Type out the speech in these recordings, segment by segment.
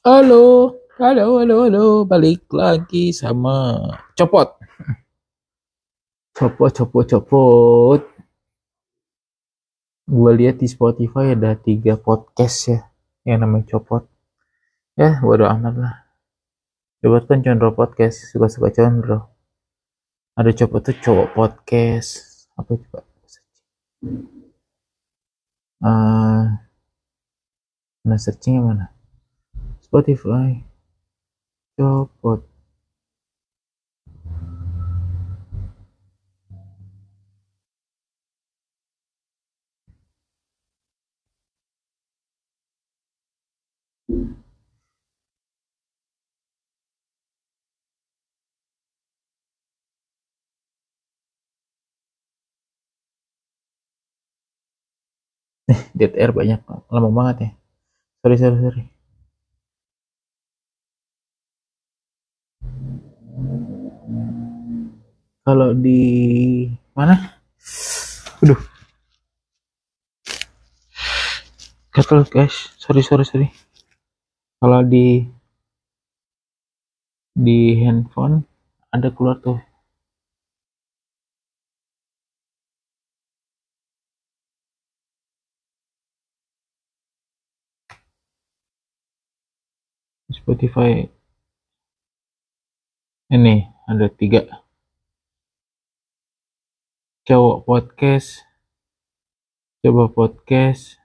Halo, halo, halo, halo, balik lagi sama Copot. Copot, copot, copot. Gue lihat di Spotify ada tiga podcast ya, yang namanya Copot. Ya, bodo amat lah. Copot kan condro podcast, suka-suka condro. Ada Copot tuh cowok podcast. Apa coba? Uh, mana searchingnya mana? Spotify. Copot. Eh, air banyak. Lama banget ya. Sorry, sorry, sorry. Kalau di mana? Aduh. Gatel guys. Sorry, sorry, sorry. Kalau di di handphone ada keluar tuh Spotify ini ada tiga. Cowok podcast. Coba podcast.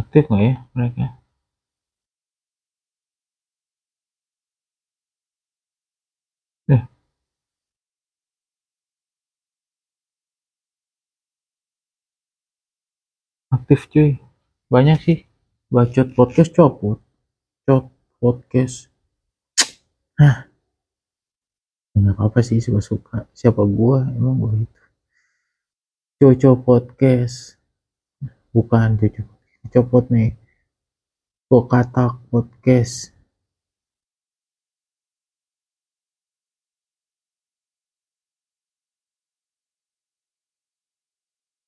Aktif nggak ya mereka? Aktif cuy. Banyak sih bacot podcast copot. Cop podcast. Hah. nggak apa-apa sih suka-suka siapa gua? Emang gua itu. Coco podcast. Bukan Coco copot nih. Kok katak podcast.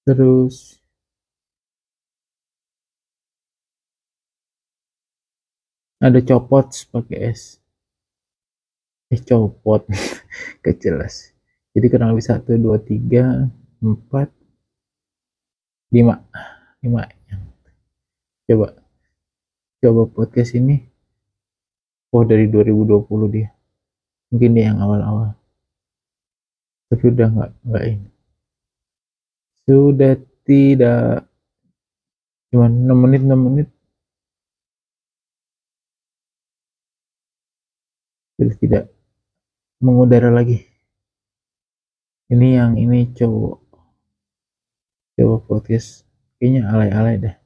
Terus ada copot pakai S eh copot. Kejelas jadi kurang lebih satu dua tiga empat lima. Lima coba. Coba podcast ini. Oh dari 2020 dia. Mungkin dia yang awal-awal. Tapi udah nggak nggak ini. Sudah tidak. Cuma 6 menit 6 menit sudah tidak mengudara lagi. Ini yang ini cowok. Coba podcast. Kayaknya alay-alay dah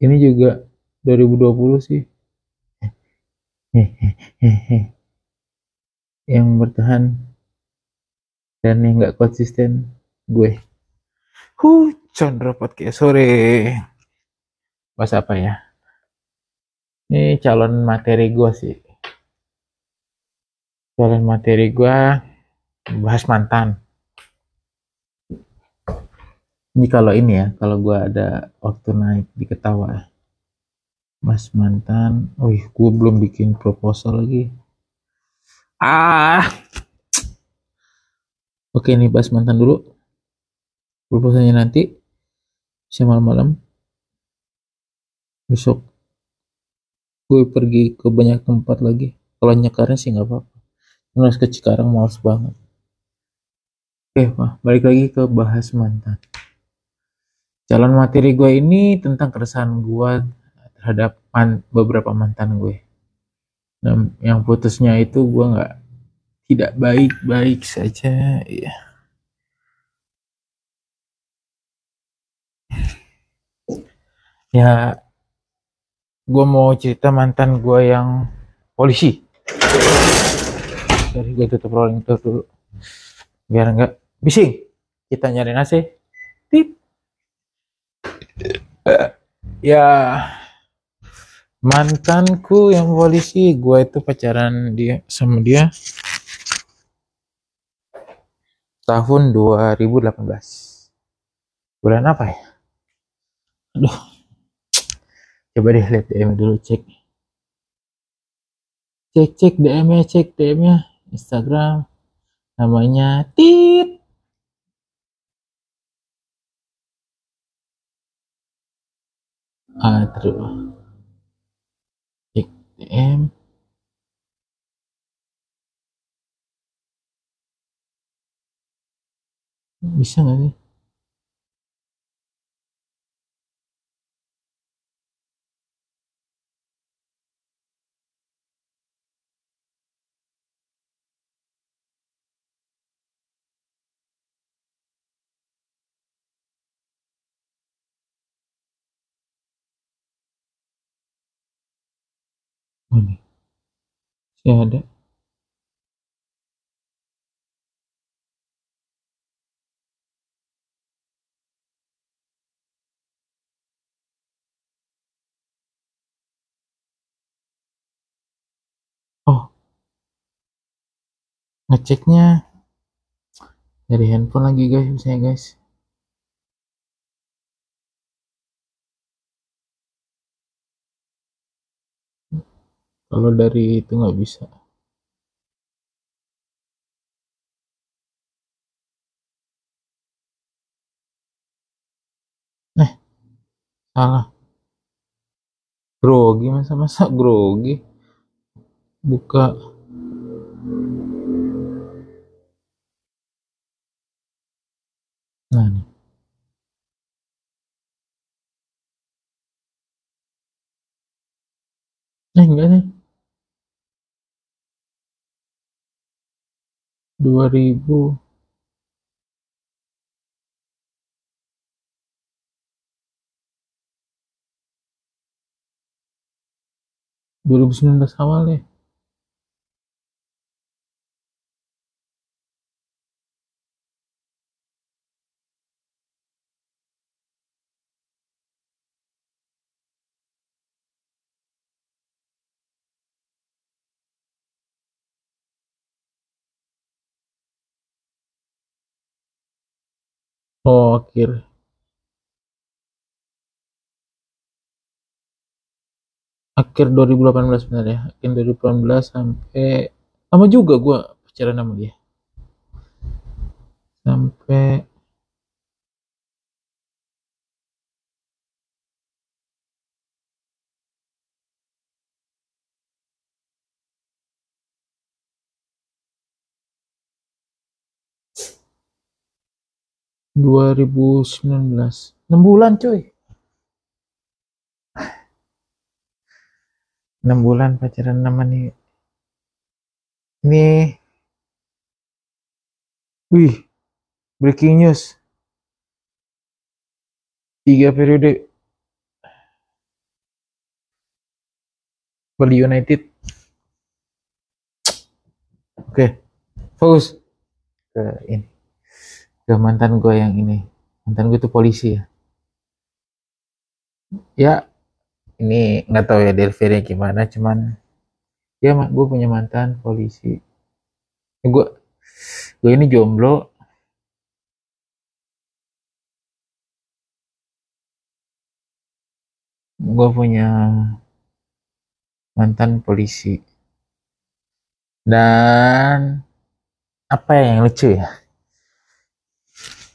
ini juga 2020 sih. Yang bertahan. Dan yang nggak konsisten gue. Huh Chandra podcast. Sore. Bahas apa ya? Ini calon materi gue sih. Calon materi gue bahas mantan. Ini kalau ini ya kalau gue ada waktu naik di ketawa mas mantan. Oh gue belum bikin proposal lagi. Ah. Oke nih bahas mantan dulu. Proposalnya nanti bisa malam-malam. Besok gue pergi ke banyak tempat lagi. Kalau nyekarnya sih nggak apa-apa. Harus ke Cikarang males banget. Oke mah balik lagi ke bahas mantan. Jalan materi gue ini tentang keresahan gue terhadap man, beberapa mantan gue. Yang putusnya itu gue nggak tidak baik-baik saja ya ya gue mau cerita mantan gue yang polisi. Dari gue tutup rolling tuh dulu. Biar nggak bising. Kita nyari nasi tit ya mantanku yang polisi gue itu pacaran dia sama dia tahun 2018 bulan apa ya? Aduh coba deh lihat DM dulu cek. Cek cek DM nya cek DM nya Instagram namanya tit. Ah terus cek DM bisa nggak sih nih saya ada. Oh. Ngeceknya dari handphone lagi guys. Misalnya guys kalau dari itu nggak bisa. Eh salah. Grogi masa-masa grogi? Buka. Nah nih. Eh enggak nih 2000 2019 awal ya oh akhir akhir 2018 benar ya. Akhir 2018 sampai sama juga gue pacaran sama dia. Sampai dua ribu sembilan belas. Enam bulan cuy. Enam bulan pacaran sama nih. Ini wih breaking news. Tiga periode. Bali United. Oke fokus. Ke ini ke mantan gue yang ini. Mantan gue itu polisi ya. Ya ini nggak tahu ya delivery gimana cuman ya mak gue punya mantan polisi. Ya, gue gue ini jomblo. Gue punya mantan polisi. Dan apa ya yang lucu ya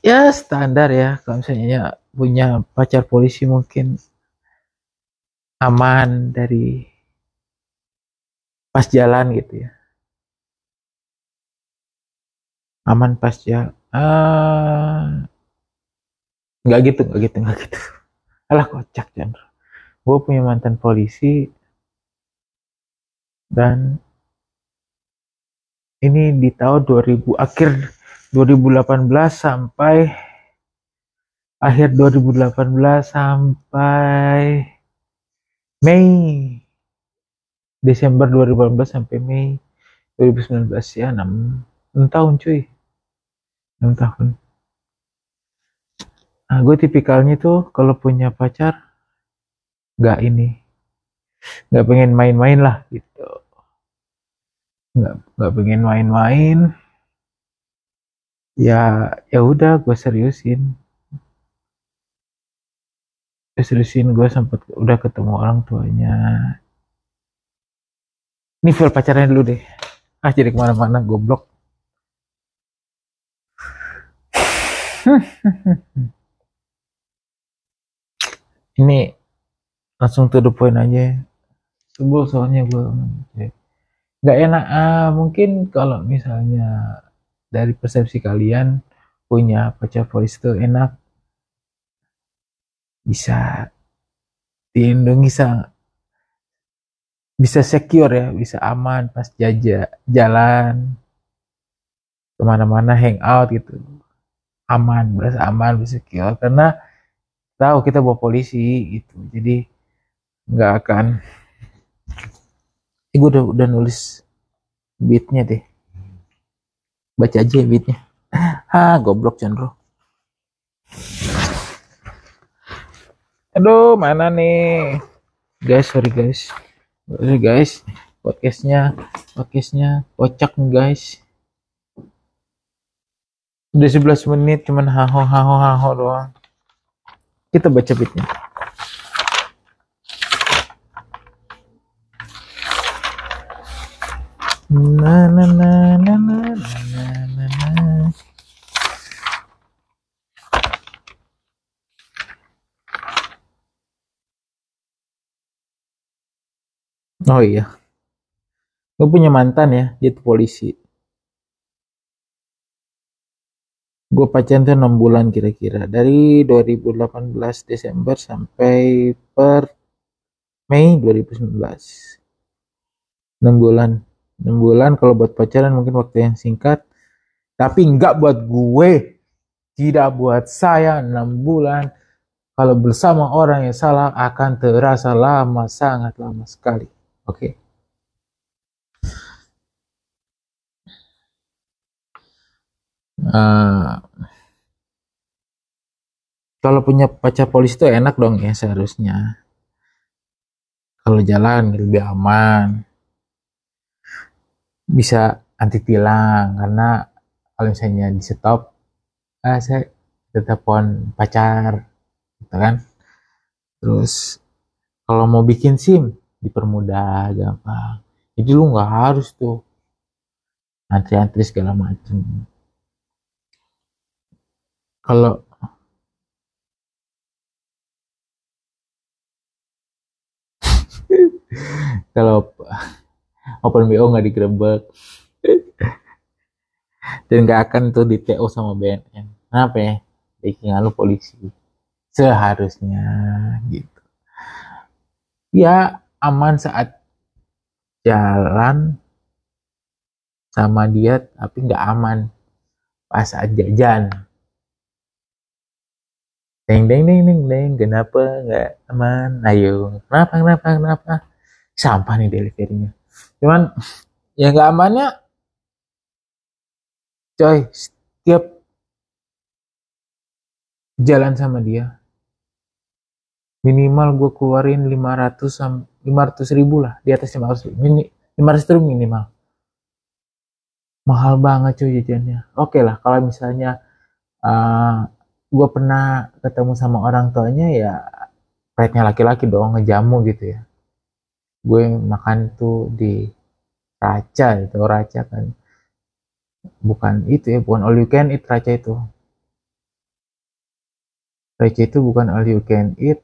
ya standar ya. Kalau misalnya punya pacar polisi mungkin aman dari pas jalan gitu ya. Aman pas jalan ah, nggak gitu nggak gitu nggak gitu. Alah kocak Chandra. Gue punya mantan polisi dan ini di tahun 2000 akhir 2018 sampai akhir 2018 sampai Mei. Desember 2018 sampai Mei 2019 ya 6, 6 tahun cuy. 6 tahun. Nah gue tipikalnya tuh kalau punya pacar gak ini nggak pengen main-main lah gitu. Nggak nggak pengen main-main ya ya udah gue seriusin. Gue seriusin gue sempet udah ketemu orang tuanya. Ini feel pacarnya dulu deh. Ah jadi ke mana-mana goblok. Ini langsung to the point aja. Sebel soalnya gue nggak enak ah, mungkin kalau misalnya dari persepsi kalian punya pacar polis itu enak? Bisa dilindungi bisa secure ya bisa aman pas jajak jalan ke mana-mana hangout gitu. Aman berasa aman bisa secure. Karena tahu kita bawa polisi gitu jadi nggak akan eh, gue udah udah nulis beatnya deh baca aja ya beatnya. Ah goblok Chandro aduh mana nih? Guys sorry guys. Sorry guys. Podcastnya podcastnya kocak guys. Udah 11 menit cuman haho haho haho doang. Kita baca beatnya. Na na na na na na na Oh iya, gue punya mantan ya, dia tuh polisi. Gue pacaran tuh 6 bulan kira-kira, dari 2018 Desember sampai per Mei 2019. 6 bulan. 6 bulan kalau buat pacaran mungkin waktu yang singkat, tapi nggak buat gue. Tidak buat saya 6 bulan. Kalau bersama orang yang salah akan terasa lama, sangat lama sekali. Oke. Eh, kalau punya pacar polisi itu enak dong ya seharusnya. Kalau jalan lebih aman. Bisa anti tilang karena kalau misalnya di stop, ah saya telepon pacar, gitu kan. Terus kalau mau bikin SIM dipermudah gampang. Jadi lu nggak harus tuh antri-antri segala macem. Kalau kalau open BO nggak digerebek dan nggak akan tuh di TO sama BNN kenapa ya backingan lu polisi seharusnya gitu ya aman saat jalan sama dia tapi nggak aman pas saat jajan. Deng deng deng deng deng kenapa nggak aman? Ayo kenapa kenapa kenapa? Sampah nih deliverynya. Cuman ya nggak amannya coy setiap jalan sama dia minimal gue keluarin 500 sam 500 ribu lah di atas 500 ribu. Mini, 500 ribu minimal. Mahal banget cuy jajannya. Oke lah kalau misalnya uh, gue pernah ketemu sama orang tuanya ya pride-nya laki-laki dong ngejamu gitu ya. Gue makan tuh di Raca itu Raca kan. Bukan itu ya bukan all you can eat Raca itu. Raca itu bukan all you can eat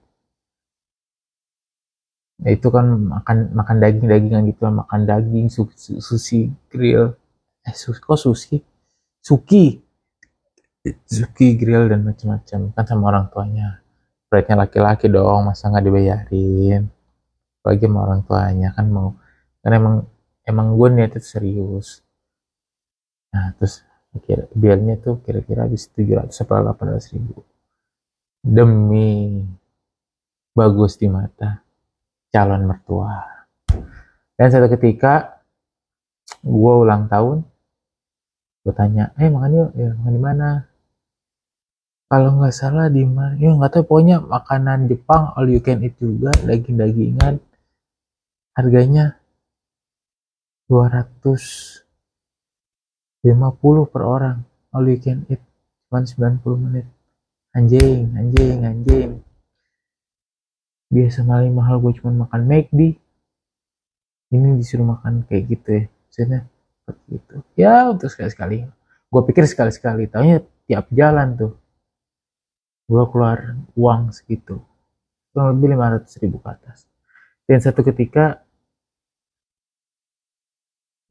itu kan makan makan daging dagingan gitu makan daging sushi, sushi grill. Eh sushi, kok sushi? Suki. Suki grill dan macam-macam. Kan sama orang tuanya. Pride laki-laki dong masa nggak dibayarin? Apalagi sama orang tuanya kan mau. Kan emang emang gue niatnya serius. Nah terus kira biarnya tuh kira-kira habis 700 sampai 800 ribu. Demi bagus di mata calon mertua. Dan satu ketika gue ulang tahun gue tanya eh makan yuk ya makan di mana? Kalau nggak salah di mana ya nggak tahu pokoknya makanan Jepang all you can eat juga daging dagingan harganya 250 per orang all you can eat cuma 90 menit. Anjing anjing anjing biasa paling mahal gue cuma makan McD ini disuruh makan kayak gitu ya maksudnya seperti itu. Ya untuk sekali-sekali. Gue pikir sekali-sekali tahunya tiap jalan tuh. Gue keluar uang segitu. Kurang lebih 500 ribu ke atas. Dan satu ketika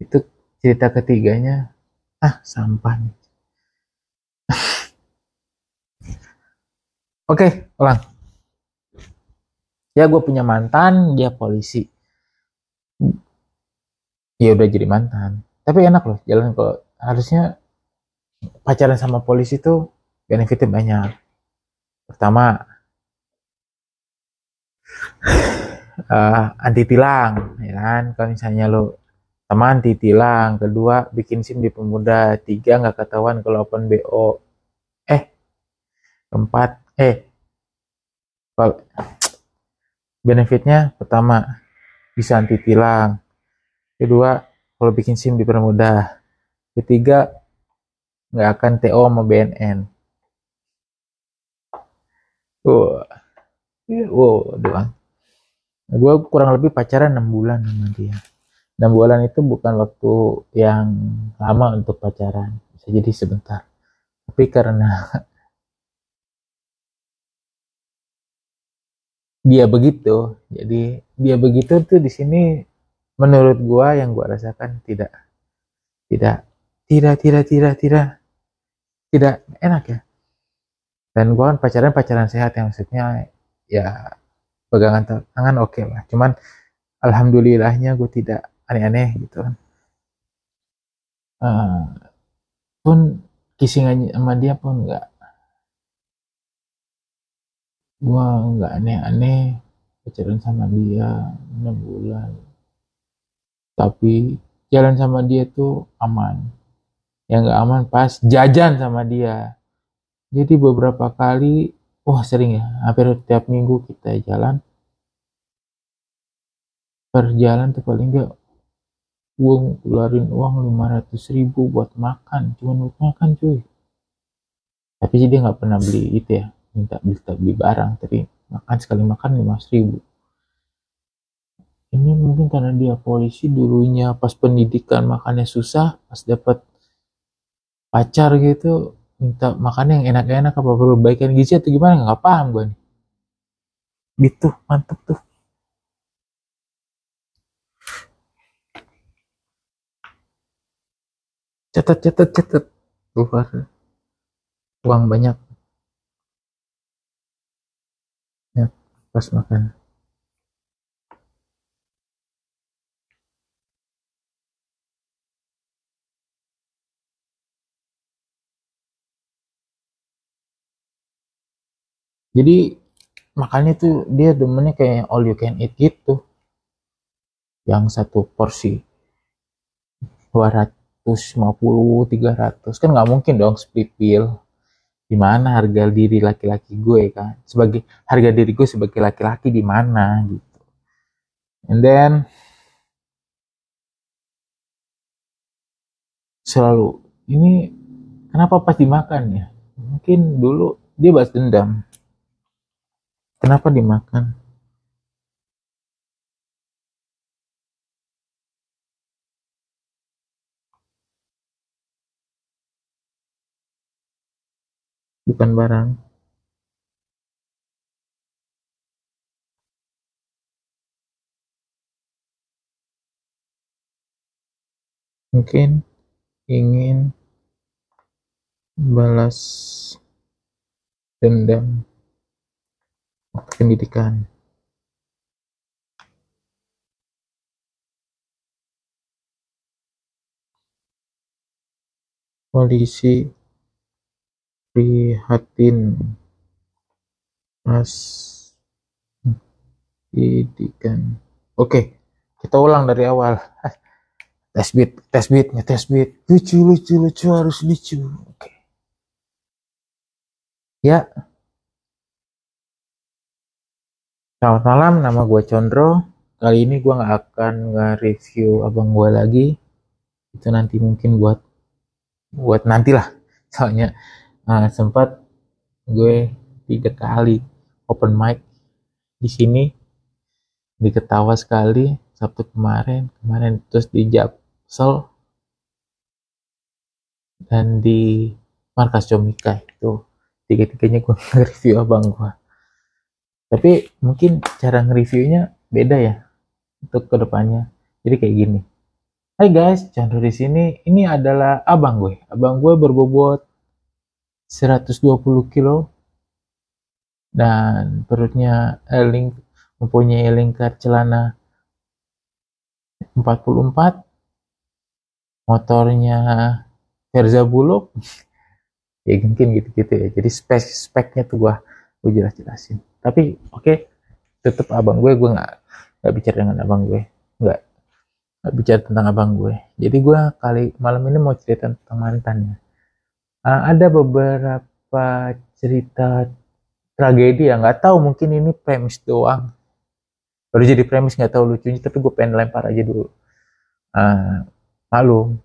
itu cerita ketiganya ah sampah nih. Oke ulang ya gue punya mantan dia polisi. Ya udah jadi mantan. Tapi enak loh jalan ke harusnya pacaran sama polisi tuh benefitnya banyak. Pertama uh, anti tilang ya kan? Kalau misalnya lo teman anti tilang kedua bikin sim di pemuda tiga nggak ketahuan kalau open bo eh keempat eh kalau benefitnya pertama bisa anti tilang. Kedua kalau bikin SIM dipermudah. Ketiga nggak akan TO sama BNN wow wow doang. Gue kurang lebih pacaran 6 bulan sama dia. 6 bulan itu bukan waktu yang lama untuk pacaran. Bisa jadi sebentar. Tapi karena dia begitu. Jadi dia begitu tuh di sini menurut gua yang gua rasakan tidak tidak tidak tidak tidak tidak tidak enak ya. Dan gua kan pacaran pacaran sehat yang maksudnya ya pegangan tangan oke okay lah. Cuman alhamdulillahnya gue tidak aneh-aneh gitu kan. Uh, pun kisingan sama dia pun nggak gua nggak aneh-aneh pacaran sama dia enam bulan. Tapi jalan sama dia tuh aman. Yang gak aman pas jajan sama dia. Jadi beberapa kali wah sering ya hampir tiap minggu kita jalan. Perjalanan tuh paling gak gue keluarin uang 500 ribu buat makan. Cuma buat makan cuy. Tapi sih dia nggak pernah beli itu ya minta beli, beli barang tapi makan sekali makan 500 ribu. Ini mungkin karena dia polisi dulunya pas pendidikan makannya susah pas dapat pacar gitu minta makan yang enak-enak apa perbaikan gizi atau gimana? Nggak paham gue nih. Gitu mantep tuh. Catat catat catat. Keluar. Uang banyak ya pas makan. Jadi makanya tuh dia demennya kayak all you can eat gitu. Yang satu porsi 250 300 kan nggak mungkin dong split bill di mana harga diri laki-laki gue kan? Sebagai harga diri gue sebagai laki-laki di mana gitu. And then selalu ini kenapa pas dimakan ya? Mungkin dulu dia bahas dendam. Kenapa dimakan? Bukan barang. Mungkin ingin balas dendam. Pendidikan. Polisi prihatin mas pendidikan oke kita ulang dari awal. Tes beat tes beat tes beat. Lucu lucu lucu harus lucu. Oke. Ya. Selamat malam, nama gue Condro. kali ini gue nggak akan nge-review abang gue lagi. Itu nanti mungkin buat buat nanti lah soalnya uh, sempat gue tiga kali open mic di sini. Diketawa sekali Sabtu kemarin kemarin terus di Japsel dan di markas Comika itu. Tiga-tiganya gue nge-review abang gue tapi mungkin cara nge-reviewnya beda ya untuk ke depannya jadi kayak gini. Hai guys, Chandra di sini. Ini adalah abang gue. Abang gue berbobot 120 kilo. Dan perutnya eh, ling, mempunyai lingkar celana 44 motornya Verza Bulog. Ya mungkin gitu-gitu ya. Jadi spek speknya tuh gua gue jelas jelasin tapi oke okay, tetap abang gue gue nggak nggak bicara dengan abang gue. Nggak nggak bicara tentang abang gue. Jadi gue kali malam ini mau cerita tentang mantannya uh, ada beberapa cerita tragedi ya nggak tahu mungkin ini premis doang. Baru jadi premis nggak tahu lucunya tapi gue pengen lempar aja dulu. Uh, malu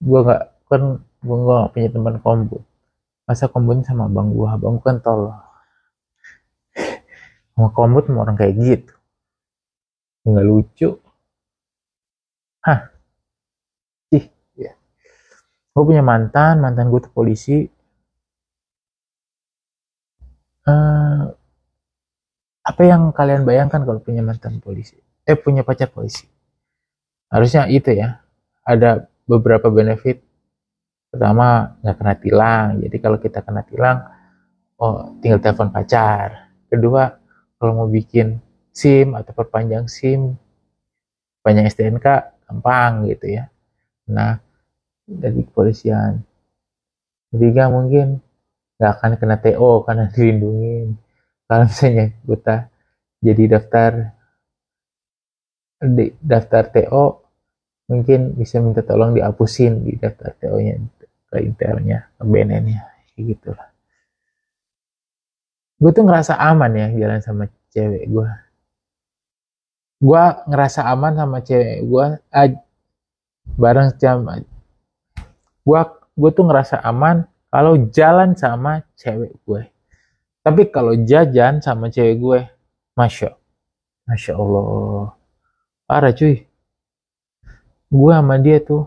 gue nggak kan gue nggak punya teman kombut masa kombut sama abang gue abang gue kan tolong. Sama kombut sama orang kayak gitu. Nggak lucu. Hah gue punya mantan mantan gue tuh polisi. Uh, apa yang kalian bayangkan kalau punya mantan polisi? Eh punya pacar polisi? Harusnya itu ya. Ada beberapa benefit. Pertama nggak kena tilang. Jadi kalau kita kena tilang oh tinggal telepon pacar. Kedua kalau mau bikin SIM atau perpanjang SIM panjang STNK gampang gitu ya. Nah dari kepolisian. Ketiga mungkin nggak akan kena TO karena dilindungin. Kalau misalnya kita jadi daftar di daftar TO mungkin bisa minta tolong dihapusin di daftar TO-nya ke intelnya ke BNN-nya kayak gitulah. Gue tuh ngerasa aman ya jalan sama cewek gue gue ngerasa aman sama cewek gue bareng jam gue gue tuh ngerasa aman kalau jalan sama cewek gue. Tapi kalau jajan sama cewek gue masya masya allah. Parah cuy. Gue sama dia tuh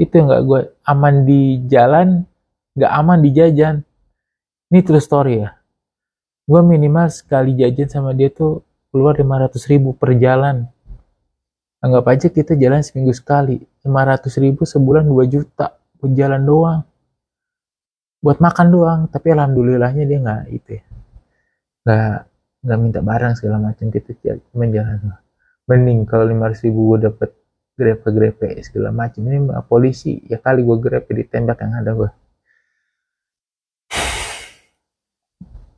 itu nggak gue aman di jalan nggak aman di jajan. Ini true story ya. Gue minimal sekali jajan sama dia tuh keluar 500 ribu per jalan anggap aja kita jalan seminggu sekali 500 ribu sebulan 2 juta buat jalan doang. Buat makan doang tapi alhamdulillahnya dia nggak itu ya. Nggak nggak minta barang segala macam gitu cuma jalan mending kalau lima ratus ribu gue dapet grepe grepe segala macam. Ini polisi ya kali gue grepe ditembak yang ada gue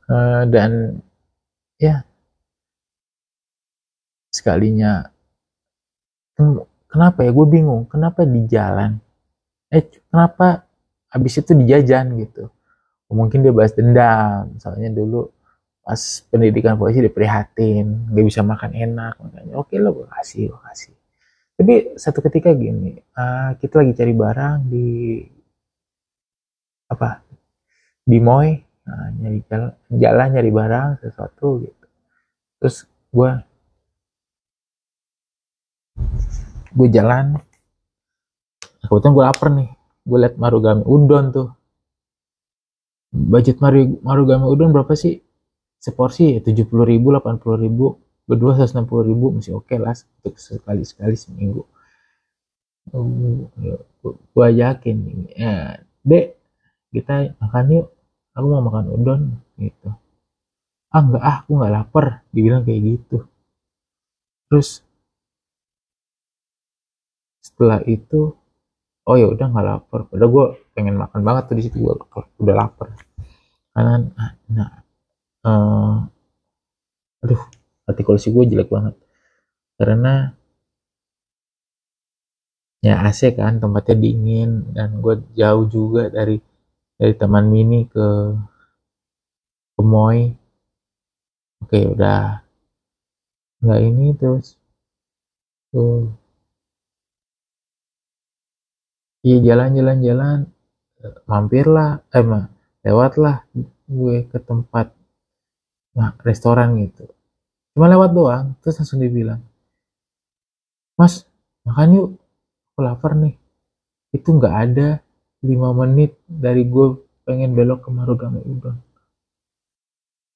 uh, dan ya sekalinya kenapa ya? Gue bingung. Kenapa di jalan? Eh kenapa habis itu dijajan gitu? Mungkin dia bahas dendam. Misalnya dulu pas pendidikan polisi dia prihatin nggak bisa makan enak makanya oke lo gue kasih gue kasih. Tapi satu ketika gini uh, kita lagi cari barang di apa di Moy. Nah, nyari jalan, jalan nyari barang sesuatu gitu. Terus gue gue jalan. Kebetulan gue lapar nih. Gue liat Marugame Udon tuh. Budget Maru, Marugame Udon berapa sih? Seporsi ya tujuh puluh ribu delapan puluh ribu. Berdua seratus enam puluh ribu masih oke okay lah untuk sekali sekali seminggu gue yakin ya, dek kita makan yuk. Aku mau makan udon gitu. Ah enggak ah aku nggak lapar. Dibilang kayak gitu. Terus setelah itu oh ya udah nggak lapar. Padahal gue pengen makan banget tuh di situ gue udah lapar. Karena nah uh, aduh artikulasi gue jelek banget. Karena ya AC kan tempatnya dingin dan gue jauh juga dari dari taman mini ke ke Moy oke udah. Nggak ini terus. Tuh iya jalan-jalan jalan mampirlah eh lewatlah gue ke tempat nah, restoran gitu. Cuma lewat doang terus langsung dibilang mas makan yuk aku lapar nih. Itu nggak ada lima menit dari gue pengen belok ke Marugame Udon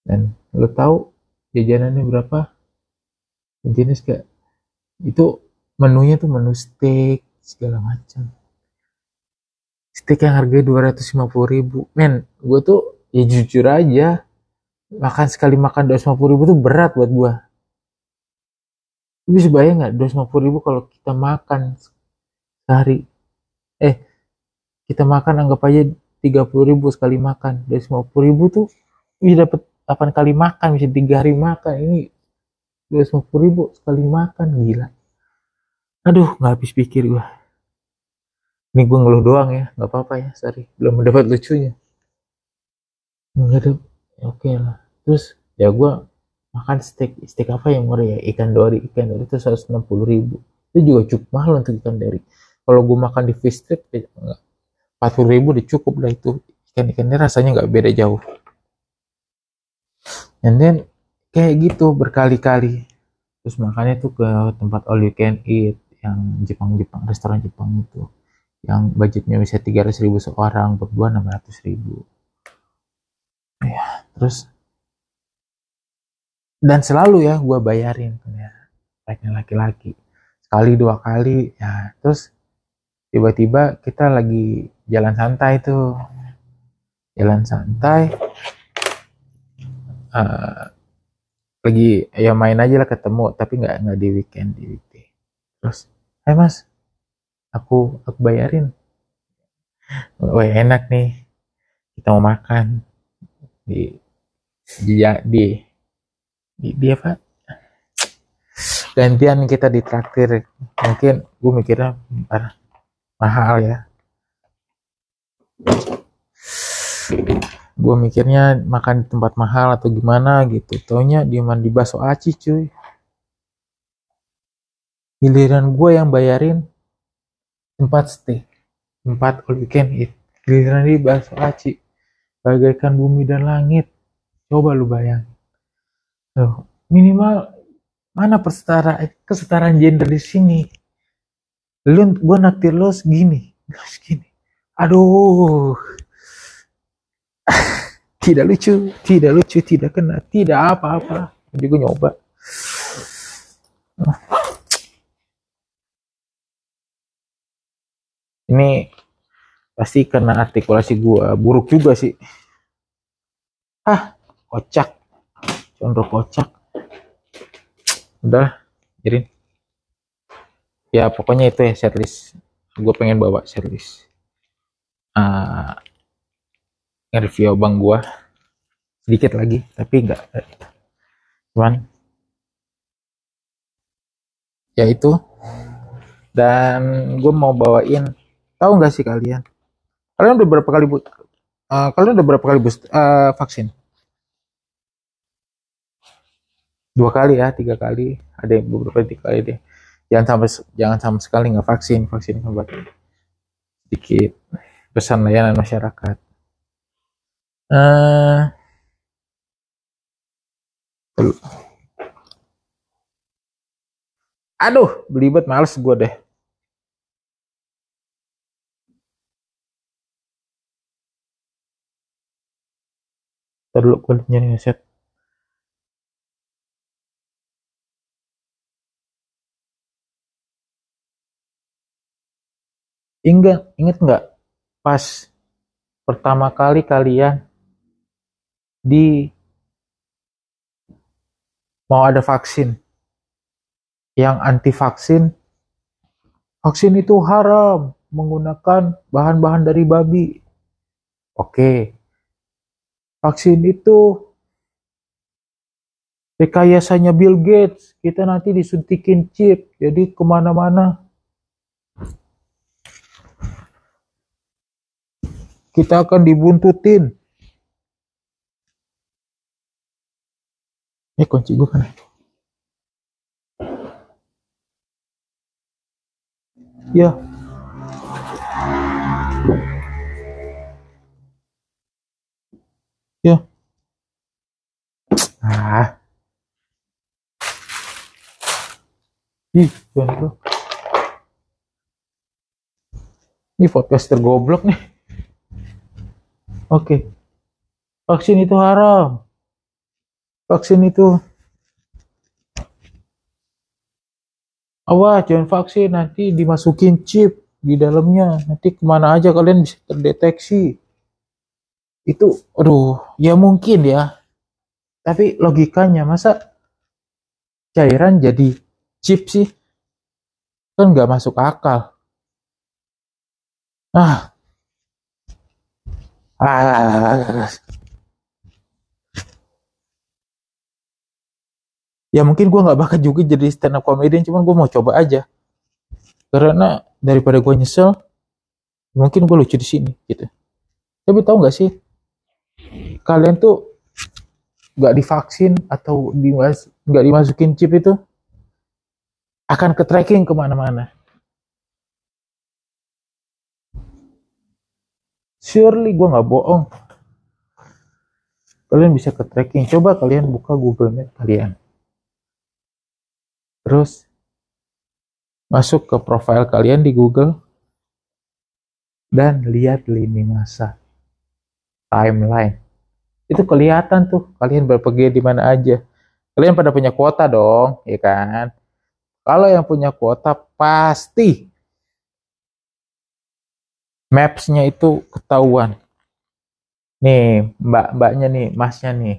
dan lo tahu jajanannya berapa? Jenis gak itu menunya tuh menu steak segala macam steak yang harganya 250 ribu. Men gue tuh ya jujur aja makan sekali makan 250 ribu tuh berat buat gue lu bisa bayang nggak 250 ribu kalau kita makan sehari? Eh kita makan anggap aja 30 ribu sekali makan. 250 ribu tuh bisa dapat 8 kali makan bisa tiga hari makan. Ini 250 ribu sekali makan gila. Aduh nggak habis pikir gua ini gue ngeluh doang ya nggak apa-apa ya sorry. Belum mendapat lucunya. Nggak ada oke lah. Terus ya gua makan steak steak apa yang murah ya? Ikan dori ikan dori itu 160 ribu. Itu juga cukup mahal untuk ikan dori. Kalau gue makan di fish street ya enggak 40 ribu udah cukup lah itu. Ikan-ikannya rasanya nggak beda jauh. And then kayak gitu berkali-kali. Terus makannya tuh ke tempat all you can eat yang Jepang-Jepang restoran Jepang itu yang budgetnya bisa 300 ribu seorang berdua 600 ribu. Ya terus dan selalu ya gue bayarin ya baiknya laki-laki. Sekali dua kali ya. Terus tiba-tiba kita lagi jalan santai tuh. Jalan santai. Uh, lagi ya main aja lah ketemu tapi nggak nggak di weekend di weekday. Terus hey mas aku aku bayarin. Wah enak nih. Kita mau makan. Di di di di, di apa? Gantian kita ditraktir mungkin gue mikirnya mahal ya. Gue mikirnya makan di tempat mahal atau gimana gitu. Taunya dia mandi bakso aci cuy. Giliran gue yang bayarin tempat stay tempat all you can eat giliran di bakso aci. Bagaikan bumi dan langit. Coba lu bayang. Tuh, minimal mana persetara kesetaraan gender di sini? Lu gue naktir lo segini. Segini. Aduh. Tidak lucu tidak lucu tidak kena tidak apa-apa. Juga nyoba ini pasti karena artikulasi gua buruk juga sih. Ah kocak. Condro kocak. Udah jadi ya pokoknya itu ya setlist. Gue pengen bawa setlist. Uh, review abang gue sedikit lagi tapi enggak cuman. Ya itu dan gue mau bawain tahu nggak sih kalian? Kalian udah berapa kali uh, kalian udah berapa kali boost uh, vaksin? Dua kali ya tiga kali. Ada yang beberapa tiga kali deh. Jangan sampai jangan sama sekali nggak vaksin vaksin kan buat sedikit pesan layanan masyarakat. Uh, aduh belibet males gue deh Ntar dulu gue nyari headset Ingat, ingat nggak pas pertama kali kalian di mau ada vaksin? Yang anti vaksin? Vaksin itu haram menggunakan bahan-bahan dari babi. Oke Vaksin itu rekayasanya Bill Gates. Kita nanti disuntikin chip, jadi ke mana-mana. Kita akan dibuntutin. Ini kunci gue kan? Ya, ya. Ah. Ih, jangan bro. Ini podcaster goblok nih. Oke. Vaksin itu haram. Vaksin itu awas jangan vaksin nanti dimasukin chip di dalamnya nanti ke mana aja kalian bisa terdeteksi itu aduh ya mungkin ya tapi logikanya masa cairan jadi chip sih? Kan nggak masuk akal. Ah. Ah. Ya mungkin gue nggak bakal juga jadi stand up comedian cuman gue mau coba aja. Karena daripada gue nyesel mungkin gue lucu di sini gitu. Tapi tahu nggak sih kalian tuh nggak divaksin atau dimas nggak dimasukin chip itu akan ke tracking ke mana-mana. Surely gue nggak bohong. Kalian bisa ke tracking. Coba kalian buka Google Map kalian. Terus masuk ke profil kalian di Google dan lihat lini masa timeline itu kelihatan tuh kalian berpergian di mana aja. Kalian pada punya kuota dong ya kan? Kalau yang punya kuota pasti mapsnya itu ketahuan. Nih mbak mbaknya nih masnya nih.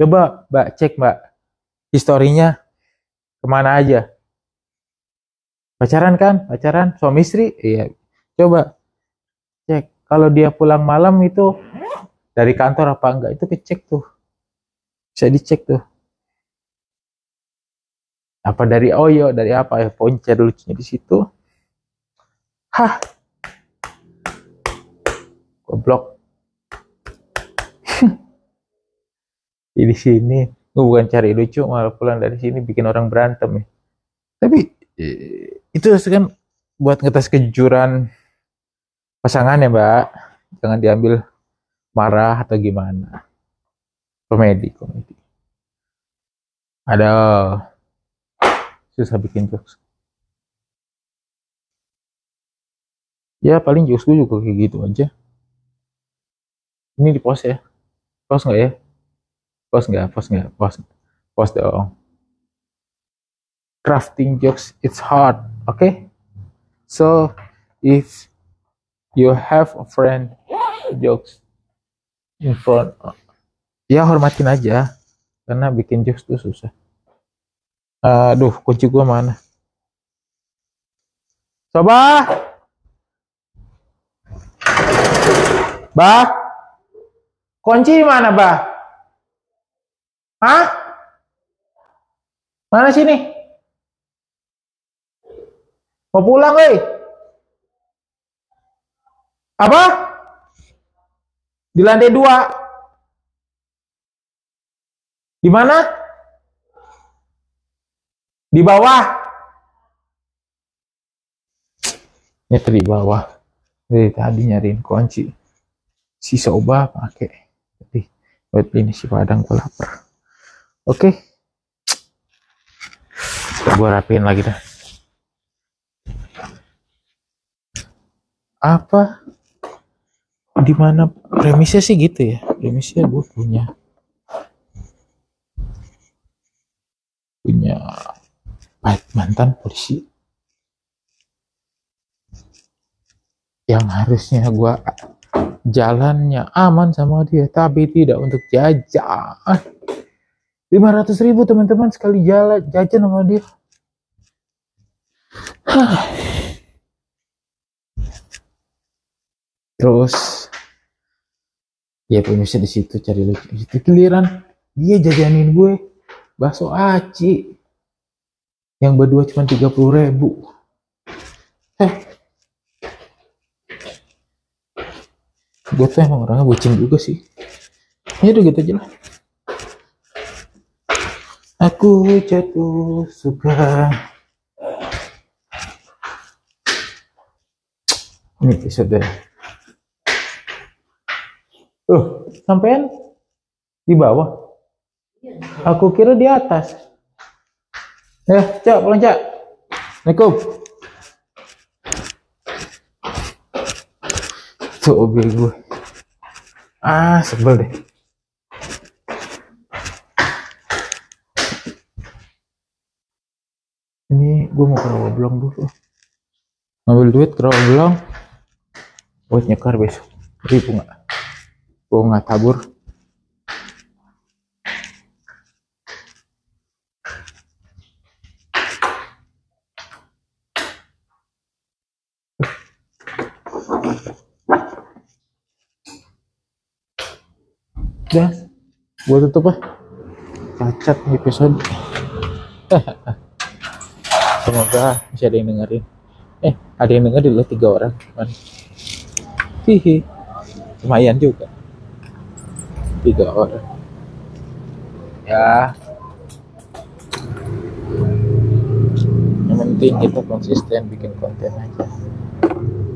Coba mbak cek mbak historinya ke mana aja. Pacaran kan? Pacaran? Suami istri? Iya. Coba cek kalau dia pulang malam itu dari kantor apa enggak? Itu kecek tuh. Bisa dicek tuh. Apa dari oyo dari apa? Ya poncer lucunya di situ. Hah? Goblok. Di sini. Gue bukan cari lucu malah pulang dari sini bikin orang berantem ya. Tapi itu kan buat ngetes kejujuran pasangan ya mbak. Jangan diambil marah atau gimana? Komedi komedi. Ada susah bikin jokes. Ya paling jokes gue juga kayak gitu aja. Ini di post ya. Post nggak ya? Post nggak post nggak post post dong. Crafting jokes it's hard okay? So if you have a friend jokes in front ya hormatin aja karena bikin jokes tuh susah aduh kunci gua mana coba bah kunci mana bah Hah? Mana sini? Mau pulang, woi? Apa? Di lantai dua. Di mana? Di bawah. Ya di bawah. Dari tadi nyariin kunci. Si Soba pakai. Tapi buat ini si Padang gue lapar. Oke. Okay. Gue rapiin lagi dah. Apa? Di mana premisnya sih gitu ya? Premisnya gue punya. Punya mantan polisi. Yang harusnya gue jalannya aman sama dia tapi tidak untuk jajan. 500 ribu teman-teman sekali jalan jajan sama dia terus ya pemirsa di situ cari lucu itu giliran dia jajanin gue bakso aci yang berdua cuma 30 ribu. Eh gue tuh emang orangnya bucin juga sih. Ya udah gitu aja lah. Aku jatuh suka. Ini episode Loh, sampean di bawah? Aku kira di atas. Ya, Cak, pulang Cak. Assalamualaikum. Tuh mobil gue. Ah, sebel deh. Ini gue mau ke Rawablong dulu. Ngambil duit ke Rawablong. Buat nyekar besok. Ribu nggak? Gue nggak tabur. Udah, gue tutup ah. Cacat episode. Semoga masih ada yang dengerin. Eh, ada yang dengerin loh tiga orang. Cuman. Hihi. Lumayan juga. Tiga orang. Ya. Yang penting kita konsisten bikin konten aja.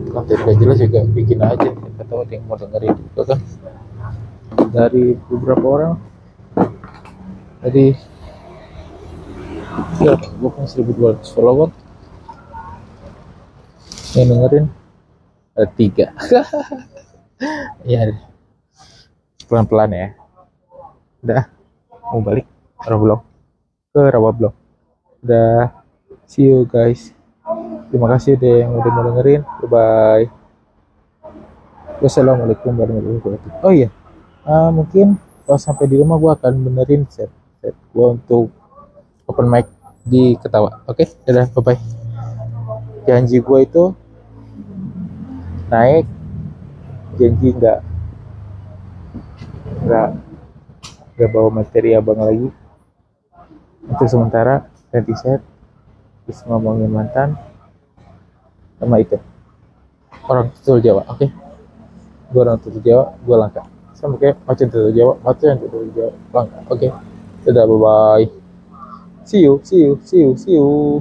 Konten gak jelas juga bikin aja. Kita tahu yang mau dengerin juga kan dari beberapa orang jadi ya gue punya 1200 follower yang dengerin ada tiga ya pelan-pelan ya. Udah. Mau balik? Rawablong ke Rawablong udah. See you guys. Terima kasih deh yang udah mau dengerin. Bye bye wassalamualaikum warahmatullahi wabarakatuh. Oh iya. Uh, mungkin kalau sampai di rumah gue akan benerin set set gue untuk open mic di ketawa. Oke? Okay? dadah. Bye bye janji gue itu naik. Janji nggak nggak nggak bawa materi abang lagi. Untuk sementara ganti set. Bisa ngomongin mantan. Sama itu orang tutul Jawa oke? Okay? gue orang tutul Jawa gue langka. Sama kayak macam tutul Jawa macam tutul Jawa langka oke? Okay? dadah bye bye see you see you see you see you